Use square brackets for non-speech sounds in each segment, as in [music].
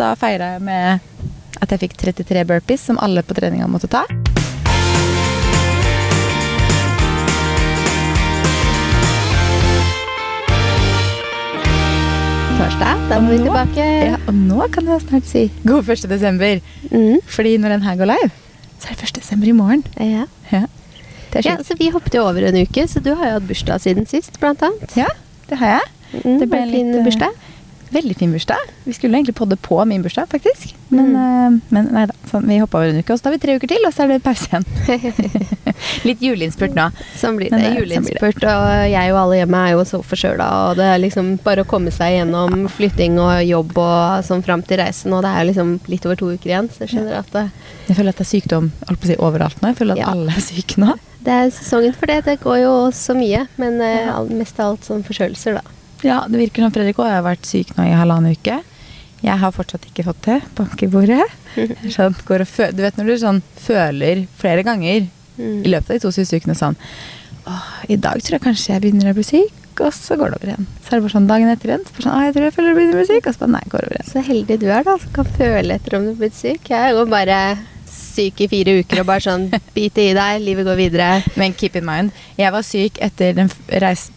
Da feira jeg med at jeg fikk 33 burpees, som alle på treninga måtte ta. Torsdag, da må vi tilbake. Ja, og nå kan jeg snart si god 1. desember. Mm. Fordi når den her går live, så er det 1. desember i morgen. Ja. Ja, det ja, så vi hoppet jo over en uke, så du har jo hatt bursdag siden sist, blant annet. Ja, det har jeg. Mm, Det ble en litt, eh, bursdag. Veldig fin bursdag. Vi skulle egentlig podde på min bursdag, faktisk. Men, Mm. uh, men nei da. Sånn, vi hoppa over en uke, og så tar vi tre uker til, og så er det pause igjen. [laughs] Litt juleinnspurt nå. Sånn blir det. det- sånn. Juleinnspurt, og jeg og alle hjemme er jo så forkjøla, og det er liksom bare å komme seg gjennom flytting og jobb og sånn fram til reisen, og det er jo liksom litt over to uker igjen, så jeg skjønner at det, Jeg føler at det er sykdom si, overalt nå. Jeg føler at Ja. alle er syke nå. det er sesongen for det. Det går jo så mye, men uh, mest av alt sånn forkjølelser, da. Ja, det virker som Fredrik òg har vært syk nå i halvannen uke. Jeg har fortsatt ikke fått det. Bank i bordet. Sånn, går og fø du vet når du sånn føler flere ganger Mm. i løpet av de to siste ukene sånn i dag tror jeg kanskje jeg begynner å bli syk, og så går det over igjen. Så er det bare sånn dagen etter igjen. så Sånn, jeg tror jeg føler jeg begynner å bli syk, og så bare nei, går over igjen. Så heldig du er, da, som kan føle etter om du er blitt syk. Jeg går bare syk i fire uker og bare sånn [laughs] bite i deg, livet går videre. Men keep in mind, jeg var syk etter den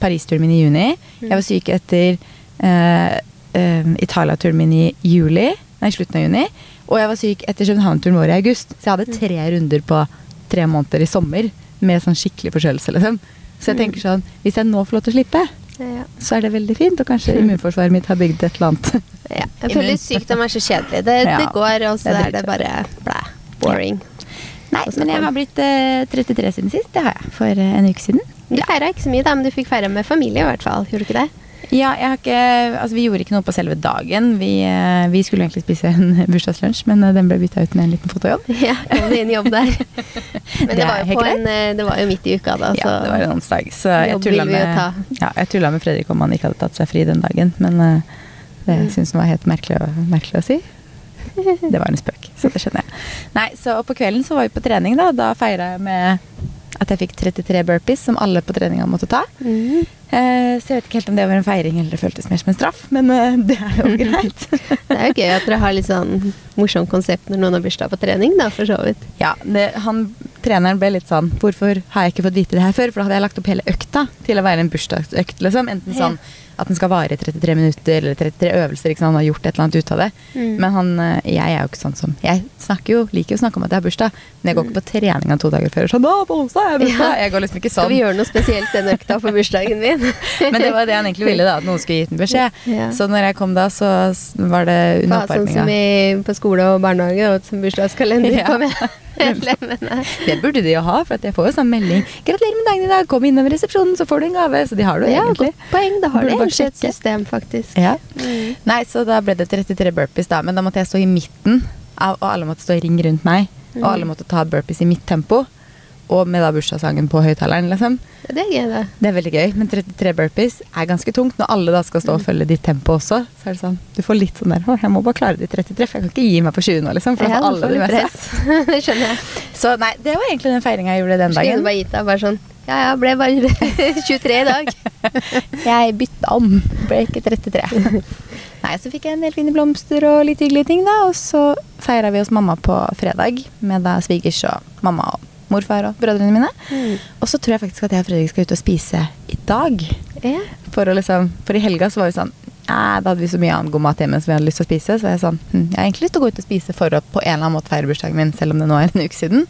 Paris-turen min i juni. Mm. Jeg var syk etter uh, uh, Italia-turen min i juli, nei, slutten av juni. Og jeg var syk etter København-turen vår i august. Så jeg hadde tre runder på tre måneder i sommer med sånn skikkelig forkjølelse. Liksom. Så jeg tenker sånn, hvis jeg nå får lov til å slippe, Ja. så er det veldig fint. Og kanskje immunforsvaret mitt har bygd et eller annet. Ja. Jeg føler [laughs] sykdom er så kjedelig. Det, [laughs] Ja, det går, og så det er er det bare blæ. Boring. Nei, men jeg har blitt eh, 33 siden sist. Det har jeg. For eh, en uke siden. Du feira ikke så mye, da, men du fikk feire med familie i hvert fall. Gjorde du ikke det? Ja, jeg har ikke, altså Vi gjorde ikke noe på selve dagen. Vi, eh, vi skulle egentlig spise en [laughs] bursdagslunsj, men eh, den ble bytta ut med en liten fotojobb. [laughs] Ja, kom det inn jobb der. [laughs] Men Det det var, en, eh, det var jo midt i uka, da, så Ja, det var en onsdag. Så jeg tulla med, ja, med Fredrik om han ikke hadde tatt seg fri den dagen, men eh, det Mm. syntes han var helt merkelig, merkelig å si. Det var en spøk, så det skjønner jeg. Nei, så på kvelden så var vi på trening, da. Da feira jeg med at jeg fikk 33 burpees, som alle på treninga måtte ta. Mm. Eh, så jeg vet ikke helt om det var en feiring eller det føltes mer som en straff, men eh, [laughs] det er jo [laughs] greit. Det er jo gøy at dere har litt sånn morsomt konsept når noen har bursdag på trening, da, for så vidt. Ja, det, han, treneren ble litt sånn Hvorfor har jeg ikke fått vite det her før? For da hadde jeg lagt opp hele økta til å være en bursdagsøkt. liksom. Enten sånn at den skal vare i 33 minutter eller 33 øvelser. ikke sant? Han har gjort et eller annet ut av det. Mm. Men han, eh, jeg er jo ikke sånn som Jeg snakker jo, liker jo å snakke om at jeg har bursdag, men jeg går ikke på treninga to dager før. Sånn, på onsdag er jeg bursdag! Ja. Jeg går liksom ikke sånn. Skal vi sånn. gjøre noe spesielt den økta på bursdagen min? [laughs] Men det var det han egentlig ville, da. At noen skulle gitt en beskjed. Ja. Så når jeg kom da, så var det under oppvarminga. sånn som i, på skole og barnehage, og som bursdagskalender [laughs] Ja. på med medlemmene. [laughs] Det burde de jo ha, for at jeg får jo sånn melding. 'Gratulerer med dagen i dag, kom innom resepsjonen, så får du en gave.' Så de har det jo Ja, egentlig. godt poeng. Da har de egentlig et system, faktisk. Ja. Mm. Nei, så da ble det 33 burpees, da. Men da måtte jeg stå i midten, av, og alle måtte stå i ring rundt meg. Og alle måtte ta burpees i mitt tempo. Og med da bursdagssangen på høyttaleren, liksom. Det er gøy, det. Det er veldig gøy. Men 33 burpees er ganske tungt. Når alle da skal stå og følge ditt tempo også, så er det sånn Du får litt sånn der Å, jeg må bare klare de 33, for jeg kan ikke gi meg på 20 nå, liksom. For da Ja, får alle de med seg. det skjønner jeg. Så nei, det var egentlig den feiringa jeg gjorde den Skulle dagen. du bare gitt deg bare sånn Ja, jeg ble bare [laughs] 23 i dag. [laughs] Jeg bytta om, ble ikke 33. [laughs] Nei, så fikk jeg en del fine blomster og litt hyggelige ting, da. Og så feira vi hos mamma på fredag med da svigers og mamma og morfar og brødrene mine. Mm. Og så tror jeg faktisk at jeg og Fredrik skal ut og spise i dag. Yeah. For, liksom, for i helga så var vi sånn Da hadde vi så mye annen god mat hjemme som vi hadde lyst til å spise. Så var jeg sånn hm, Jeg har egentlig lyst til å gå ut og spise for å på en eller annen måte feire bursdagen min, selv om det nå er en uke siden.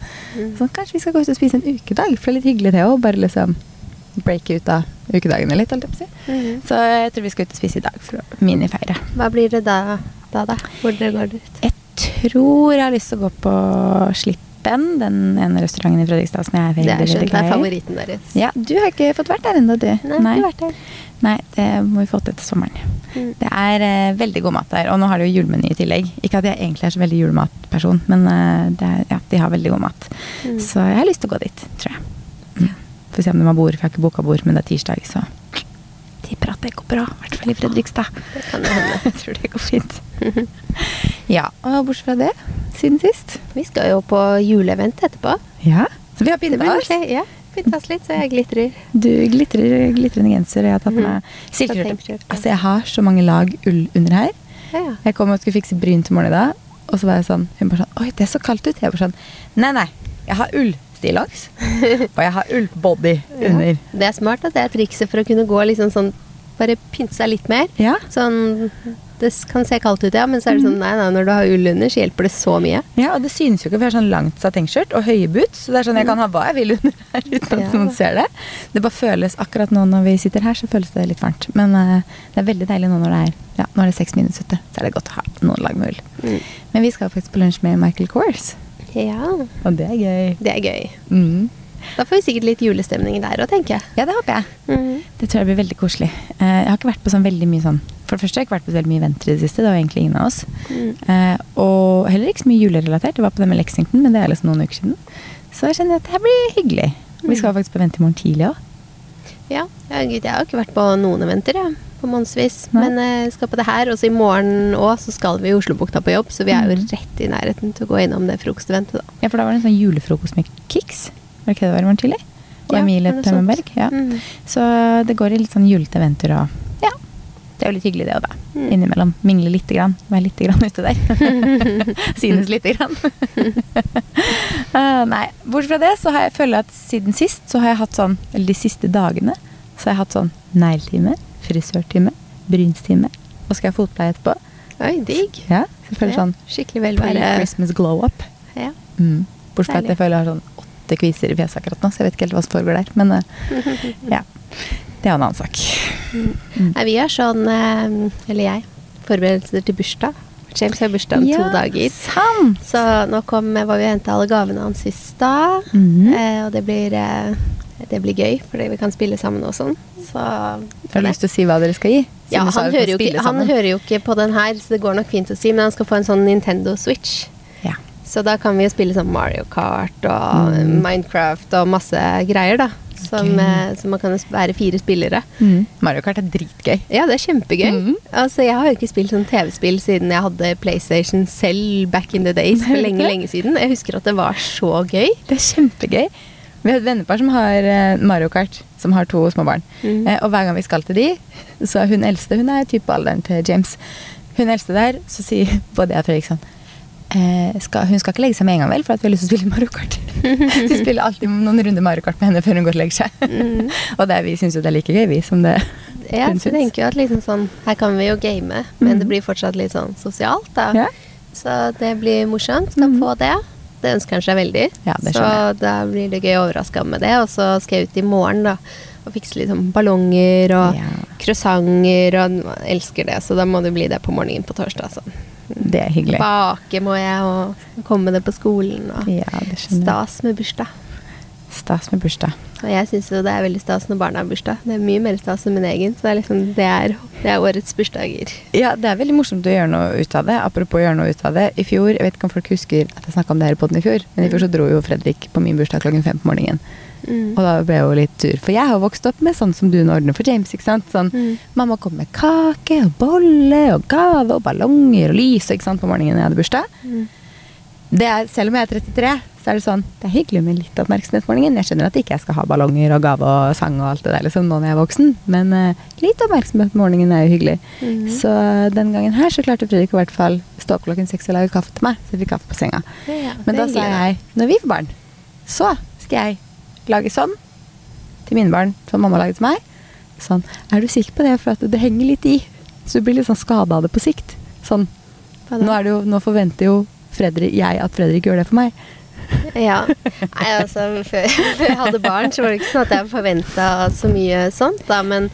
Så kanskje vi skal gå ut og spise en ukedag, for det er litt hyggelig det òg. Bare liksom breake ut av ukedagene litt, holdt jeg på å si. Mm. Så jeg tror vi skal ut og spise i dag for å minifeire. Hva blir det da, da? da? Hvor går det ut? Jeg tror jeg har lyst til å gå på Slippen, den ene restauranten i Fredrikstad som jeg er Det veldig, er skjønt, veldig det er favoritten deres. Ja, du har ikke fått vært der ennå, du. Nei, Nei. ikke vært der. Nei, det må vi få til til sommeren. Mm. Det er eh, veldig god mat der, og nå har de jo julemeny i tillegg. Ikke at jeg egentlig er så veldig julematperson, men eh, det er, ja, de har veldig god mat. Mm. Så jeg har lyst til å gå dit, tror jeg. Mm. Får se om de har bord, for jeg har ikke boka bord, men det er tirsdag, så tipper at det går bra. I hvert fall i Fredrikstad. Det kan det hende. jeg tror det går fint. [laughs] ja, og bortsett fra det, siden sist Vi skal jo på juleevent etterpå. Ja, så vi har pynta oss. Ja, pynta oss litt, så jeg glitrer. Du glitrer glitrende genser, og jeg har tatt Mhm. meg silkeskjorte. Altså, jeg har så mange lag ull under her. Ja. Jeg kom og skulle fikse bryn til morgenen i dag, og så var jeg sånn Hun bare sånn Oi, det er så kaldt ut. Jeg bare sånn Nei, nei. Jeg har ullstillongs, og jeg har ullbody [laughs] under. Det er smart at det er trikset for å kunne gå liksom sånn Bare pynte seg litt mer. Ja. Sånn Det kan se kaldt ut, ja, men så er det sånn nei, nei, når du har ull under, så hjelper det så mye. ja, og det synes jo ikke, for jeg har sånn langt satengskjørt og høye boots. Så det er sånn jeg kan ha hva jeg vil under her uten at Ja. noen ser det. Det bare føles akkurat nå når vi sitter her, så føles det litt varmt. Men uh, det er veldig deilig nå når det er ja, nå er det seks minus ute. Så er det godt å ha noen lag med ull. Mm. Men vi skal faktisk på lunsj med Michael Kors, Ja, og det er gøy. det er gøy. Mm. Da får vi sikkert litt julestemning der òg, tenker jeg. Ja, det håper jeg. Mm. Det tror jeg blir veldig koselig. Eh, jeg har ikke vært på sånn veldig mye sånn For det første har jeg ikke vært på så veldig mye eventer i det siste. Det var egentlig ingen av oss. Mm. Eh, og heller ikke så mye julerelatert. Det var på det med Lexington, men det er liksom noen uker siden. Så jeg kjenner at det her blir hyggelig. Vi skal faktisk på event i morgen tidlig òg. Ja, ja gud, jeg har ikke vært på noen eventer, jeg. På månedsvis. Men jeg skal på det her. Og så i morgen òg så skal vi i Oslobukta på jobb, så vi er jo Mm. rett i nærheten til å gå innom det frokosteventet, da. Ja, for da var det en sånn julefrokost med Kix. Var det ikke det det var i morgen tidlig? Og Ja, Emilie sant? Ja. Mm. Så det går i litt sånn julete eventer og. Det er jo litt hyggelig, det òg, da. Mm. Innimellom. Mingle lite grann. Være lite grann ute der. [laughs] Synes lite grann. uh, [laughs] nei. Bortsett fra det, så har jeg føler at siden sist så har jeg hatt sånn Eller de siste dagene så har jeg hatt sånn negletime, frisørtime, brynstime. Og skal jeg fotpleie etterpå. Oi, digg. Ja, så jeg føler Ja, sånn Skikkelig velvære. pre-Christmas glow up. Ja. Mm. Bortsett fra at jeg føler jeg har sånn åtte kviser i fjeset akkurat nå, så jeg vet ikke helt hva som foregår der. Men uh, [laughs] ja. Det er en annen sak. Mm. Nei, vi har sånn, eh, eller jeg, forberedelser til bursdag. James har bursdag om to dager. Sant! Så nå kom, var vi og henta alle gavene hans sist da. Mm. Eh, og det blir, eh, det blir gøy, fordi vi kan spille sammen og sånn. Så Har du lyst til å si hva dere skal gi? ja, han, hører jo ikke, han hører jo ikke på den her, så det går nok fint å si, men han skal få en sånn Nintendo Switch. Ja. Så da kan vi jo spille sånn Mario Kart og Mm. Minecraft og masse greier, da. Som, Gøy. som så man kan være fire spillere. Mm. Mario Kart er dritgøy. Ja, det er kjempegøy. Mhm. Altså, jeg har jo ikke spilt sånn TV-spill siden jeg hadde PlayStation selv back in the days [laughs] for lenge, lenge siden. Jeg husker at det var så gøy. Det er kjempegøy. Vi har et vennepar som har eh, Mario Kart, som har to små barn. Mm. Eh, og hver gang vi skal til de, så er hun eldste Hun er type alderen til James. Hun eldste der, så sier [laughs] både jeg og Fredrik sånn eh, skal, Hun skal ikke legge seg med en gang, vel, for vi har lyst til å spille Mario Kart. [laughs] vi spiller alltid noen runder Mario Kart med henne før hun går og legger seg. Mm. [laughs] og det er, vi syns jo det er like gøy, vi, som det Ja, hun syns. jeg tenker jo at liksom sånn Her kan vi jo game, men mm. det blir fortsatt litt sånn sosialt, da. Ja. Så det blir morsomt. Skal mm. få det. Det ønsker han seg veldig. Ja, det så da blir det gøy å overraske ham med det. Og så skal jeg ut i morgen da, og fikse litt sånn ballonger og Ja. croissanter. Og elsker det, så da må det bli det på morgenen på torsdag. Så. Det er hyggelig. Bake må jeg, og komme med det på skolen. Og Ja, det stas med bursdag. Stas med bursdag. Og jeg syns jo det er veldig stas når barna har bursdag. Det er mye mer stas enn min egen. Så det er liksom det er, det er årets bursdager. Ja, det er veldig morsomt å gjøre noe ut av det. Apropos å gjøre noe ut av det. I fjor, jeg vet ikke om folk husker at jeg snakka om det her i podden i fjor, men i fjor så dro jo Fredrik på min bursdag klokken fem på morgenen. Mm. Og da ble jeg jo litt tur. for jeg har vokst opp med sånn som du nå ordner for James. ikke sant? Sånn, Mm. Mamma kom med kake og bolle og gave og ballonger og lys ikke sant, på morgenen jeg hadde bursdag. Mm. Det er, selv om jeg er 33, så er det sånn Det er hyggelig med litt oppmerksomhet på morgenen. Jeg skjønner at ikke jeg skal ha ballonger og gave og sang og alt det der liksom, nå når jeg er voksen, men uh, litt oppmerksomhet på morgenen er jo hyggelig. Mm. Så den gangen her så klarte Fredrik i hvert fall stå opp klokken seks og lage kaffe til meg. Så jeg fikk kaffe på senga. Ja, Men da sa jeg når vi får barn, så skal jeg lage sånn til mine barn som mamma laget til meg. Sånn. Er du sikker på det? For at det henger litt i. Så du blir litt sånn skada av det på sikt. Sånn. Nå, er det jo, nå forventer jo Fredrik, jeg at Fredrik gjør det for meg. [laughs] Ja. Nei, altså, før, før jeg hadde barn, så var det ikke sånn at jeg forventa så mye sånt, da. Men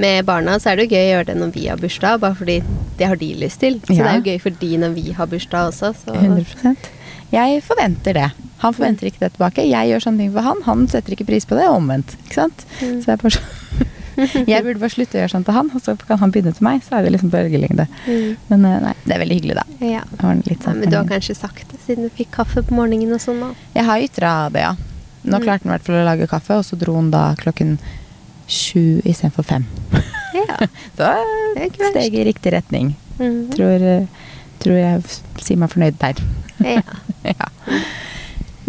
med barna så er det jo gøy å gjøre det når vi har bursdag, bare fordi det har de lyst til. Så Ja. det er jo gøy for de når vi har bursdag også. Så. 100% Jeg forventer det. Han forventer ikke det tilbake. Jeg gjør sånne ting for han. Han setter ikke pris på det, og omvendt. Ikke sant? Mm. Så jeg, bare [laughs] jeg burde bare slutte å gjøre sånn til han, og så kan han begynne til meg. Så er vi liksom på bølgelengde. Mm. Men eh, nei, det er veldig hyggelig, da. Ja. Har litt Nei, sånn men du har kanskje sagt det siden du fikk kaffe på morgenen og sånn, da. Jeg har ytra det, ja. Nå Mm. klarte han i hvert fall å lage kaffe, og så dro han da klokken sju istedenfor fem. Ja. [laughs] Så Det er steg i riktig retning. Mhm. Tror, eh, tror jeg sier meg fornøyd der. ja. [laughs] ja.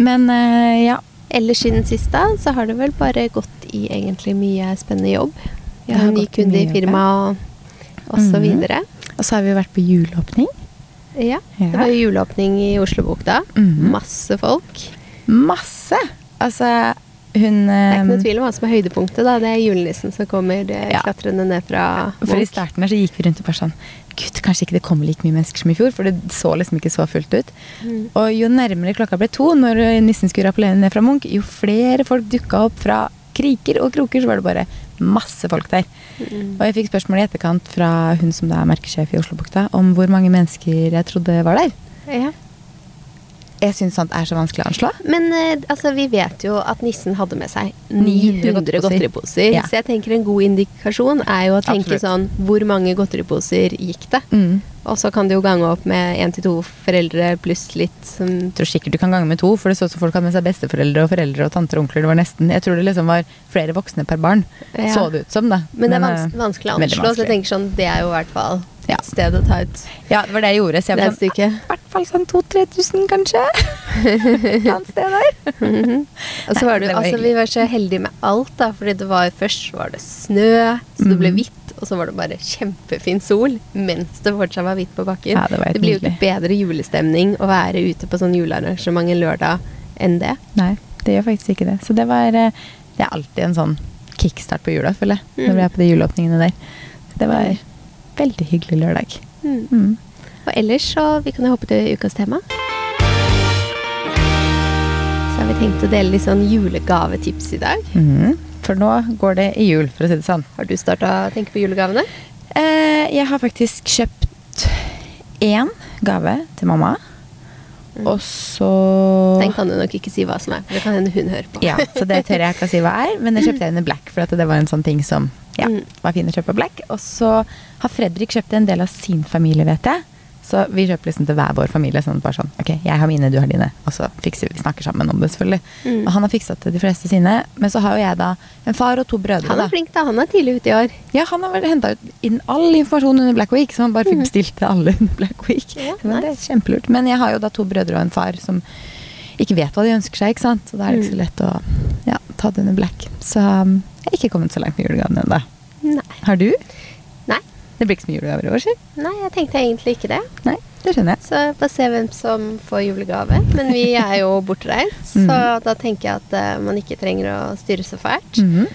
Men eh, ja. Ellers siden sist da, så har det vel bare gått i egentlig mye spennende jobb. Vi har en ny kunde i firmaet og, og så mm. videre. Og så har vi vært på juleåpning. Ja. Ja. Det var juleåpning i Oslobukta. Mm. Masse folk. Masse! Altså, hun Det er ikke noe eh, tvil om hva som er høydepunktet. da. Det er julenissen som kommer Ja. klatrende ned fra For i starten her så gikk vi rundt og bare sånn Gud, kanskje ikke det kommer like mye mennesker som i fjor, for det så liksom ikke så fullt ut. Mm. Og jo nærmere klokka ble to, når nissen skulle rappellere ned fra Munch, jo flere folk dukka opp fra kriker og kroker, så var det bare masse folk der. Mm. Og jeg fikk spørsmål i etterkant fra hun som da er merkesjef i Oslobukta, om hvor mange mennesker jeg trodde var der. Ja. Jeg syns sånt er så vanskelig å anslå. Men eh, altså, vi vet jo at nissen hadde med seg 900 900 godteriposer. Ja. Så jeg tenker en god indikasjon er jo å tenke Absolutt. sånn Hvor mange godteriposer gikk det? Mm. Og så kan du jo gange opp med én til to foreldre pluss litt som Jeg tror sikkert du kan gange med to, for det så ut som folk hadde med seg besteforeldre og foreldre og tanter og onkler. Det var nesten, Jeg tror det liksom var flere voksne per barn, Ja. så det ut som. da. Men det er eh, vanskelig å anslå. Så jeg tenker sånn Det er jo i hvert fall Ja. et sted å ta ut Ja, det var det jeg gjorde. Så jeg var sånn, i hvert fall sånn 2000-3000, kanskje. Et [laughs] annet sted der. Mhm. Og så var det, det var altså, vi var så heldige med alt, da. Fordi det var først var det snø, så det ble Mhm. hvitt. Og så var det bare kjempefin sol mens det fortsatt var hvitt på bakken. Ja, det helt blir jo ikke bedre julestemning å være ute på sånn julearrangement en lørdag enn det. Nei, det gjør faktisk ikke det. Så det var eh, Det er alltid en sånn kickstart på jula, føler jeg. Når Mm. vi er på de juleåpningene der. Det var veldig hyggelig lørdag. Mm. Mm. Og ellers så Vi kan jo hoppe til ukas tema. Så har vi tenkt å dele litt sånn julegavetips i dag. Mhm. For nå går det i jul, for å si det sånn. Har du starta å tenke på julegavene? Eh, jeg har faktisk kjøpt én gave til mamma. Mm. Og så Den kan du nok ikke si hva som er, det kan hende hun hører på. Ja, så det tør jeg ikke å si hva er, men jeg kjøpte henne Black, for at det var en sånn ting som ja, Mm. var fin å kjøpe Black. Og så har Fredrik kjøpt en del av sin familie, vet jeg. Så vi kjøper liksom til hver vår familie. Sånn bare sånn, ok, jeg har mine, du har dine. Og så fikser vi, snakker sammen om det, selvfølgelig. Mm. Og han har fiksa til de fleste sine. Men så har jo jeg da en far og to brødre. Han er flink, da. Han er tidlig ute i år. Ja, han har henta ut inn all informasjon under Black Week, så han bare fikk bestilt til alle under Black Week. Ja, Men det er kjempelurt. Men jeg har jo da to brødre og en far som ikke vet hva de ønsker seg, ikke sant. Så da er det ikke så Mm. lett å ja, ta det under Black. Så um, jeg har ikke kommet så langt med julegavene ennå. Har du? Det blir ikke så mye julegaver i år, si? Nei, jeg tenkte egentlig ikke det. Nei, det skjønner jeg. Så får se hvem som får julegave. Men vi [laughs] er jo bortreist, så Mhm. da tenker jeg at uh, man ikke trenger å styre så fælt. Mm.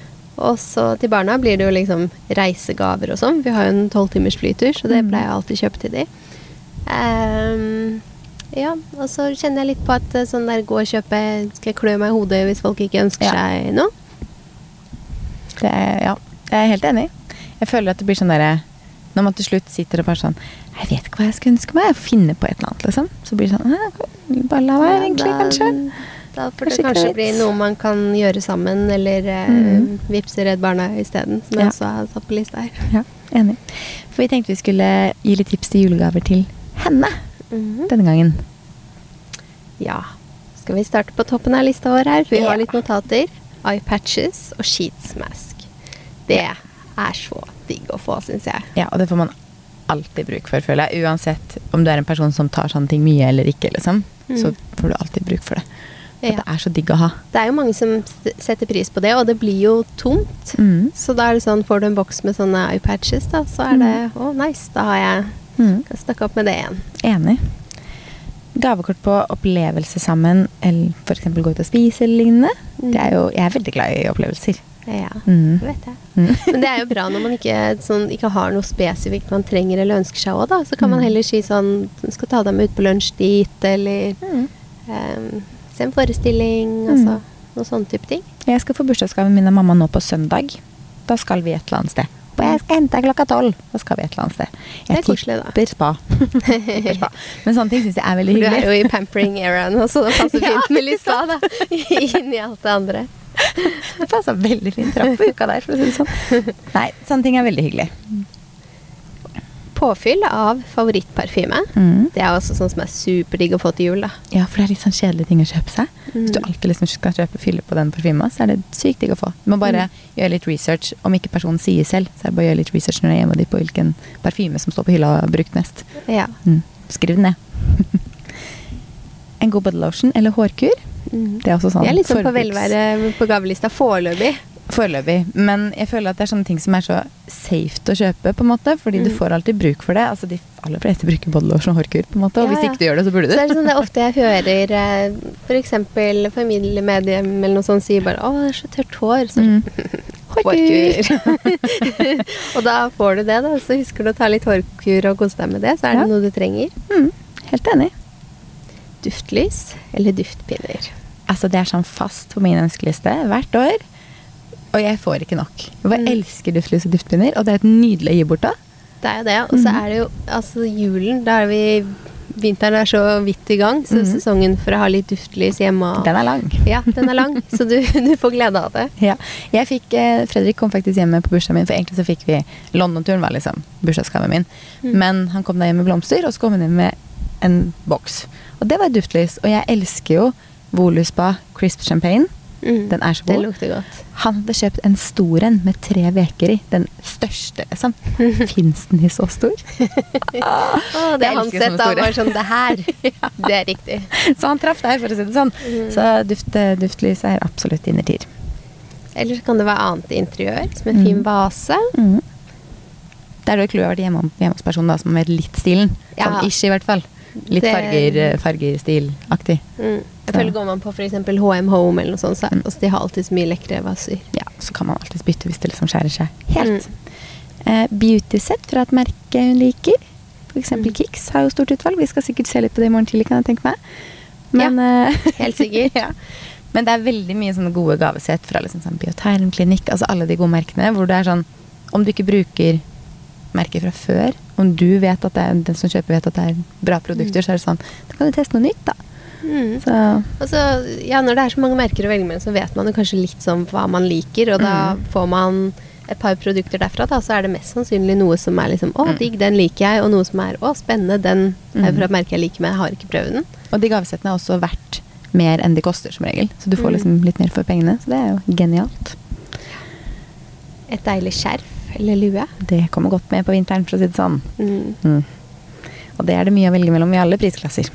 Og så til barna blir det jo liksom reisegaver og sånn. Vi har jo en tolvtimers flytur, så det Mhm. pleier jeg alltid å kjøpe til de. Um, ja, og så kjenner jeg litt på at eh, sånn der gå og kjøpe Skal jeg klø meg i hodet hvis folk ikke ønsker Ja. seg noe? Det er, ja, jeg er helt enig. Jeg føler at det blir sånn derre Når man til slutt sitter og bare sånn Jeg vet ikke hva jeg skal ønske meg. Jeg finner på et eller annet, liksom. Så blir det sånn Bare la være, Ja, egentlig, da- kanskje. Da får Kanskje det kanskje bli noe man kan gjøre sammen, eller eh, Mhm. vippse Redd Barna isteden, som Ja. jeg også har satt på lista her. Ja, enig. For vi tenkte vi skulle gi litt tips til julegaver til henne Mhm. denne gangen. Ja. Skal vi starte på toppen av lista vår her? Vi Ja. har litt notater. Eye patches og sheets mask. Det er så digg å få, syns jeg. Ja, og det får man alltid bruk for, føler jeg. Uansett om du er en person som tar sånne ting mye eller ikke, liksom. Mm. Så får du alltid bruk for det. Ja. Det er så digg å ha. Det er jo mange som setter pris på det, og det blir jo tomt. Mm. Så da er det sånn, får du en boks med sånne eyepatches, da, så er det å, nice. Da har jeg Mm. kan snakke opp med det igjen. Enig. Gavekort på opplevelse sammen, eller f.eks. gå ut og spise eller lignende. Mm. Det er jo, jeg er veldig glad i opplevelser. Ja, Mm. det vet jeg. Mm. [laughs] Men det er jo bra når man ikke, sånn, ikke har noe spesifikt man trenger eller ønsker seg òg, da. Så kan man Mm. heller si sånn Skal ta deg med ut på lunsj dit, eller Mm. ehm, se en forestilling, Mm. altså. Noe sånn type ting. Jeg skal få bursdagsgaven min av mamma nå på søndag. Da skal vi et eller annet sted. Jeg skal hente deg klokka tolv. Da skal vi et eller annet sted. Det Jeg koselig, tipper spa. [laughs] Tipper spa. Men sånne ting syns jeg er veldig hyggelig. Du er jo i pampering-eraen, så det passer [laughs] fint med litt spa, da. Inn i alt det andre. [laughs] Det passer veldig fint trapp på uka der, for å si det sånn. Nei, sånne ting er veldig hyggelig. Påfyll av favorittparfyme. Mm. Det er også sånn som er superdigg å få til jul, da. Ja, for det er litt sånn kjedelige ting å kjøpe seg. Hvis du Mm. alltid liksom skal kjøpe fylle på den parfyma, så er det sykt digg å få. Du må bare Mm. gjøre litt research. Om ikke personen sier selv, så er det bare å gjøre litt research når du er hjemme ditt på hvilken parfyme som står på hylla og brukt mest. Ja. Mm. Skriv den ned. [laughs] en god body lotion eller hårkur. Mm. Det er også sånn Vi er litt sånn på velvære på gavelista foreløpig. Foreløpig. Men jeg føler at det er sånne ting som er så safe å kjøpe, på en måte. Fordi du Mm. får alltid bruk for det. Altså De aller fleste bruker bodylotion og hårkur, på en måte. Og Ja, hvis ikke du gjør det, så burde Så er du. det sånn det er ofte jeg hører eh, f.eks. familiemedlem eller noe sånt sier bare 'Å, det er så tørt hår'. Så Mm. [laughs] hårkur. [laughs] og da får du det, da. Så husker du å ta litt hårkur og kose deg med det. Så er det Ja. noe du trenger. Mm, helt enig. Duftlys eller duftpinner. Altså, det er sånn fast på min ønskeliste hvert år. Og jeg får ikke nok. Jeg Mm. elsker duftlys og duftpinner, og det er et nydelig å gi bort da. Det er jo det. Og så Mhm. er det jo altså julen. Da er vi Vinteren er så vidt i gang, så mm. sesongen for å ha litt duftlys hjemme Den er lang. Ja, den er lang, [laughs] så du, du får glede av det. Ja. Jeg fikk, eh, Fredrik kom faktisk hjemme på bursdagen min, for egentlig så fikk vi London-turen var liksom bursdagsgaven min. Mm. Men han kom da hjem med blomster, og så kom han hjem med en boks. Og det var duftlys. Og jeg elsker jo Voluspa Crisp Champagne. Mm. Den er så god. Det lukter godt. Han hadde kjøpt en stor en med tre veker i. Den største, liksom. [laughs] Fins den i så stor? [laughs] oh, det er han sett da var sånn Det her, [laughs] det er riktig. Så han traff deg, for å si det sånn. Mm. Så duft, duftlys er absolutt innertier. Eller så kan det være annet interiør, som en fin Mm. vase. Mm. Det er det clouet å være hjemme, hjemme hos personen da, som vet litt stilen. Ja. Sånn ish, i hvert fall. Litt farger, eh, fargerstilaktig. Mm. Jeg Ja. føler Går man på f.eks. HM Home, eller noe sånt, så Mm. altså, de har alltid så mye lekre vaser. Ja, så kan man alltids bytte hvis det liksom skjærer seg helt. Mm. Eh, beauty set fra et merke hun liker. Eksempel Mm. Kix har jo stort utvalg. Vi skal sikkert se litt på det i morgen tidlig, kan jeg tenke meg. Men, eh, Helt sikkert. [laughs] ja. Men det er veldig mye sånne gode gavesett fra liksom sånn Biotermklinikk, altså alle de gode merkene, hvor det er sånn Om du ikke bruker merker fra før, om du vet at det er, den som kjøper vet at det er bra produkter, Mm. så er det sånn Da kan du teste noe nytt, da. Mm. Så så, ja, når det er så mange merker å velge mellom, så vet man jo kanskje litt sånn hva man liker, og da Mm. får man et par produkter derfra, da, så er det mest sannsynlig noe som er liksom 'Å, Mm. digg, den liker jeg', og noe som er 'Å, spennende, den er Mm. fra et merke jeg liker, men jeg har ikke prøvd den'. Og de gavesettene er også verdt mer enn de koster, som regel. Så du får liksom litt mer for pengene. Så det er jo genialt. Et deilig skjerf eller lue. Det kommer godt med på vinteren, for å si det sånn. Mm. Mm. Og det er det mye å velge mellom i alle prisklasser.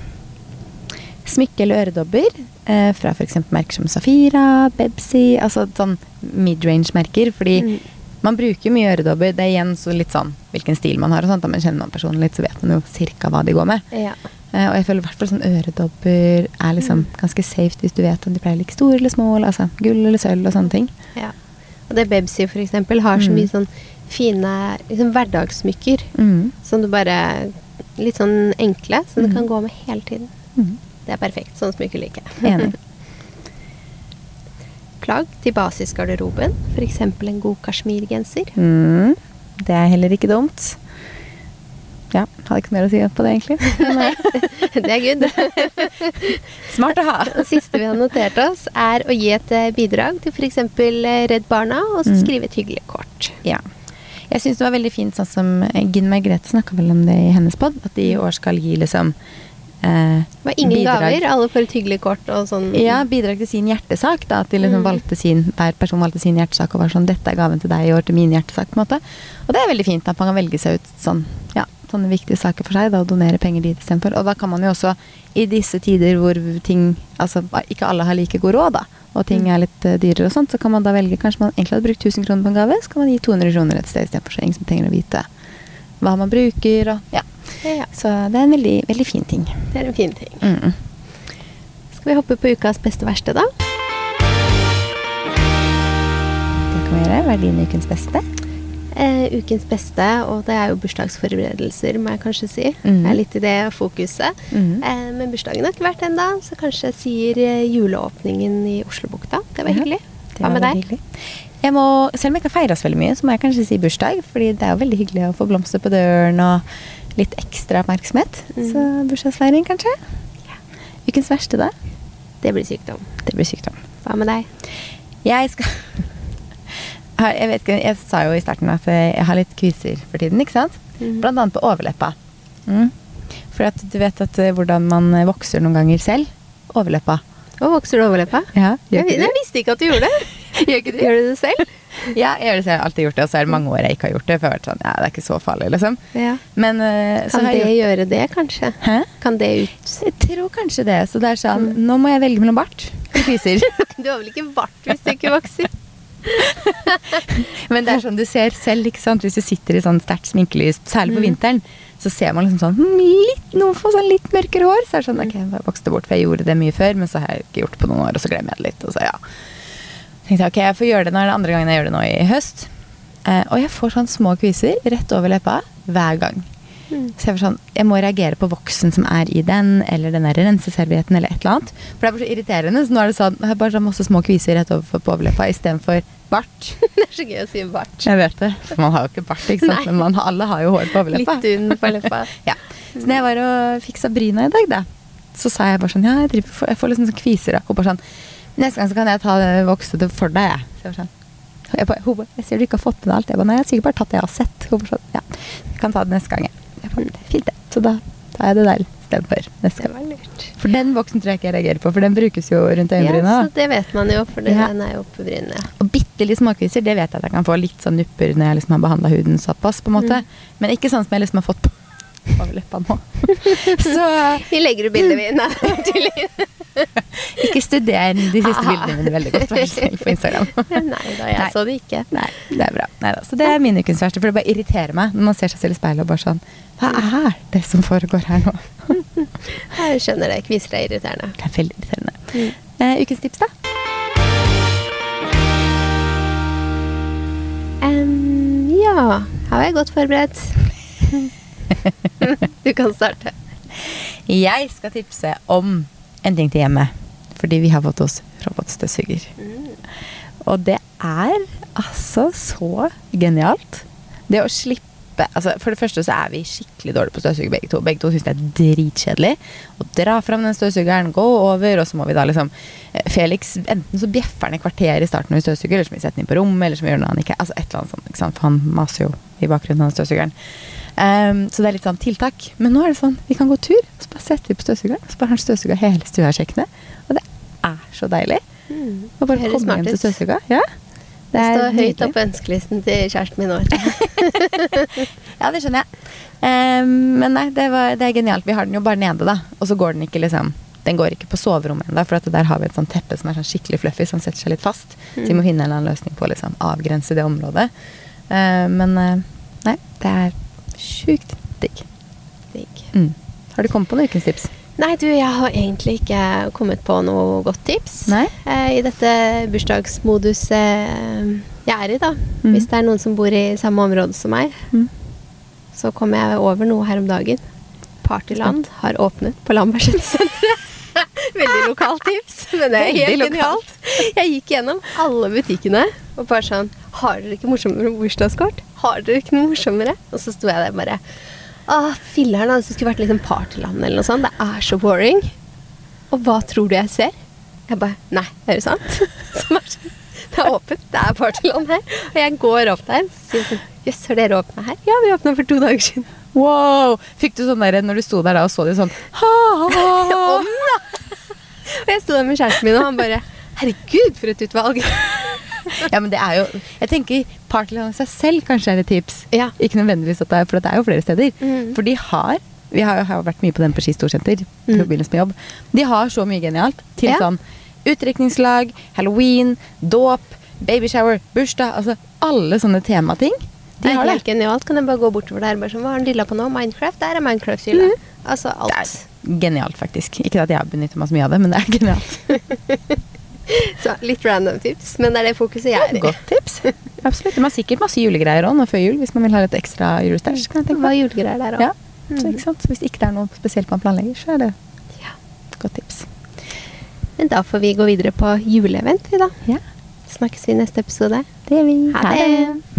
Smykke eller øredobber eh, fra f.eks. merker som Safira, Bebsi, altså sånn midrange-merker. Fordi Mm. man bruker mye øredobber. Det er igjen så litt sånn hvilken stil man har og sånt. Men kjenner man personen litt, så vet man jo cirka hva de går med. Ja. Eh, og jeg føler i hvert fall sånn øredobber er liksom Mm. ganske safe hvis du vet om de pleier like store eller små, eller altså gull eller sølv og sånne ting. ja. Og det Bebsi eksempel har så Mm. mye sånn fine liksom hverdagssmykker Mm. som du bare Litt sånn enkle, som du Mm. kan gå med hele tiden. Mm. Det er perfekt. Sånn smykker liker jeg. Enig. [laughs] Plagg til basisgarderoben, f.eks. en god kasjmirgenser. Mm. Det er heller ikke dumt. Ja, hadde ikke mer å si på det, egentlig. Eh, [laughs] det er good. [laughs] smart å ha. [laughs] Det siste vi har notert oss, er å gi et eh, bidrag til f.eks. Redd Barna, og så Mm. skrive et hyggelig kort. Ja. Jeg syns det var veldig fint sånn som eh, Ginn Margrethe snakka vel om det i hennes pod, at de i år skal gi liksom eh, Det var ingen bidrag. gaver, alle får et hyggelig kort og sånn. Ja, bidrag til sin hjertesak. da, At de liksom Mm. valgte sin, hver person valgte sin hjertesak og var sånn 'Dette er gaven til deg i år til min hjertesak'. på en måte. Og det er veldig fint at man kan velge seg ut sånn, ja, sånne viktige saker for seg da, og donere penger dit istedenfor. Og da kan man jo også, i disse tider hvor ting Altså ikke alle har like god råd, da, og ting Mm. er litt uh, dyrere og sånt, så kan man da velge Kanskje man egentlig hadde brukt 1000 kroner på en gave, så kan man gi 200 kroner et sted istedenfor. Så ingen som trenger å vite hva man bruker og Ja. Ja, Så det er en veldig, veldig fin ting. det er en fin ting. Mm. Skal vi hoppe på ukas beste verste, da? Det kan vi gjøre. Hva er din ukens beste? Eh, ukens beste, og det er jo bursdagsforberedelser, må jeg kanskje si. Mm. Det er litt i det fokuset. Mm. Eh, men bursdagen har ikke vært ennå, så kanskje jeg sier eh, juleåpningen i Oslobukta. Det var Ja, hyggelig. Det Hva med deg? Jeg må, selv om jeg ikke har feira så veldig mye, så må jeg kanskje si bursdag. Fordi det er jo veldig hyggelig å få blomster på døren og litt ekstra oppmerksomhet. Mm. Så bursdagsfeiring, kanskje. Ukens verste, da? Det blir sykdom. Det blir sykdom. Hva med deg? Jeg skal Har- Jeg vet ikke, jeg sa jo i starten at jeg har litt kviser for tiden, ikke sant? Mm. Blant annet på overleppa. Mm. For at du vet at eh, hvordan man vokser noen ganger selv. Overleppa. Å, vokser du overleppa? Ja, Jeg, jeg visste ikke at du gjorde det. [laughs] Gjør ikke Gjør du det selv? [laughs] Ja, jeg gjør det selv. Jeg har alltid gjort det, og så er det mange år jeg ikke har gjort det. For jeg har vært sånn, ja, det er ikke så farlig, liksom. Ja. Men så Kan det jeg gjort gjøre det, kanskje? Hæ? Kan det ut Jeg tror kanskje det. Så det er sånn, Mm. nå må jeg velge mellom bart og kviser. [laughs] Du har vel ikke bart hvis du ikke vokser? [laughs] Men det er sånn du ser selv, ikke sant. Hvis du sitter i sånn sterkt sminkelys, særlig på Mm. vinteren, så ser man liksom sånn hm, litt, Noen får sånn litt mørkere hår. Så er det sånn Ok, jeg vokste bort, for jeg gjorde det mye før, men så har jeg ikke gjort det på noen år, og så glemmer jeg det litt. Og så ja. tenkte jeg ok, jeg får gjøre det når det er andre gangen jeg gjør det nå i høst. Eh, og jeg får sånn små kviser rett over leppa hver gang. Så jeg, var sånn, jeg må reagere på voksen som er i den, eller den der renseservietten, eller et eller annet. For det er bare så irriterende. Så nå er det sånn, jeg har bare sånn masse små kviser rett overfor på overleppa istedenfor bart. [laughs] Det er så gøy å si bart. Jeg vet det, for man har jo ikke bart, ikke sant? Nei. men man, alle har jo hår på overleppa. Litt unn på leppa. [laughs] Ja. Så når jeg var og fiksa bryna i dag, da, så sa jeg bare sånn Ja, jeg, driver, jeg får liksom sånn kviser. Og bare sånn Neste gang så kan jeg ta det voksete for deg, jeg. Så jeg var sånn jeg, bare, bare, jeg ser du ikke har fått med deg alt. Jeg bare, nei, jeg har sikkert bare tatt det jeg har sett. Hun bare sånn, ja, jeg kan ta det neste gang. jeg. Jeg bare, det er fint det. Så da tar jeg det der istedenfor neste gang. For den voksen tror jeg ikke jeg reagerer på, for den brukes jo rundt Ja, så det vet man jo, for det, Ja. den er jo oppe brynene. Og bitte litt småkviser, det vet jeg at jeg kan få litt sånn nupper når jeg liksom har behandla huden såpass, på en måte. Mm. Men ikke sånn som jeg liksom har fått på over leppa nå. [laughs] Så Vi legger ut var tydelig. [laughs] ikke studer de siste bildene mine veldig godt, vær så snill, på Instagram. [laughs] Nei da, jeg Nei. så det ikke. Nei, det er bra. Neida. Så det er min ukens verste, for det bare irriterer meg når man ser seg selv i speilet og bare sånn Hva er det som foregår her nå? Jeg skjønner det. Kviser er irriterende. Det er veldig irriterende. Mm. Uh, ukens tips, da? Um, ja, har jeg godt forberedt? [laughs] du kan starte. Jeg skal tipse om en ting til hjemmet. Fordi vi har fått oss robotstøvsuger. Og det er altså så genialt. Det å slippe altså For det første så er vi skikkelig dårlige på støvsuger begge to. Begge to syns det er dritkjedelig å dra fram den støvsugeren, gå over, og så må vi da liksom eh, Felix enten så bjeffer han i kvarteret i starten når vi støvsuger, eller så må vi sette den inn på rommet, eller så må vi gjøre noe han ikke Altså et eller annet sånt, for han maser jo i bakgrunnen av støvsugeren. Ehm, så det er litt sånn tiltak. Men nå er det sånn, vi kan gå tur, og så bare setter vi på støvsugeren, så bare har han støvsuga hele stua og det er så deilig. Mm. Og bare komme hjem til støvsuga. Ja. Det står høyt oppe opp på ønskelisten til kjæresten min nå. [laughs] [laughs] Ja, det skjønner jeg. Um, men nei, det, var, det er genialt. Vi har den jo bare nede, da. Og så går den ikke liksom Den går ikke på soverommet ennå, for at der har vi et sånt teppe som er sånn skikkelig fluffy, som setter seg litt fast. Så vi må finne en eller annen løsning på å liksom avgrense det området. Uh, men uh, nei, det er sjukt digg. Digg. Mm. Har du kommet på noen ukens tips? Nei, du, jeg har egentlig ikke kommet på noe godt tips. Eh, I dette bursdagsmoduset eh, jeg er i, da. Mm. Hvis det er noen som bor i samme område som meg, Mm. så kom jeg over noe her om dagen. Partyland har åpnet på Lambertsetersenteret. [laughs] Veldig lokalt tips, men det er helt lokalt. genialt. Jeg gikk gjennom alle butikkene og bare sånn Har dere ikke morsomme bursdagskort? Har dere ikke noe morsommere? Og så sto jeg der bare Å, filler'n, altså, det skulle vært liksom Partyland eller noe sånt. Det er så boring. Og hva tror du jeg ser? Jeg bare Nei, er det sant? Sånn, det er åpent. Det er Partyland her. Og jeg går opp der og sier sånn Jøss, har dere åpna her? Ja, vi åpna for to dager siden. Wow! Fikk du sånn der når du sto der da og så de sånn ha, ha, ha. Om, da! Og jeg sto der med kjæresten min, og han bare Herregud, for et utvalg. Ja, men det er jo Jeg tenker Partyland i seg selv kanskje er et tips. Ja. Ikke nødvendigvis at det er For det er jo flere steder. Mm. For de har Vi har jo vært mye på den på Ski Storsenter. Mm. De har så mye genialt til Ja. sånn utdrikningslag, halloween, dåp, babyshower, bursdag. Altså alle sånne temating. De Det er helt genialt. Kan jeg bare gå bortover der? Bare sånn, Hva har han dilla på nå? Minecraft? Der er Minecraft-hylla. Altså alt. Det er genialt, faktisk. Ikke at jeg har benyttet meg så mye av det, men det er genialt. [laughs] [laughs] Så litt random tips, men det er det fokuset jeg er i. Godt tips. [laughs] Absolutt. De har sikkert masse julegreier òg nå før jul, hvis man vil ha litt ekstra julestæsj. kan jeg tenke Hva er julegreier der òg? Ja, så, ikke sant? så hvis ikke det er noe spesielt man planlegger, så er det Ja. godt tips. Men da får vi gå videre på juleevent, vi da. Ja, Snakkes vi i neste episode. det gjør vi. Ha det.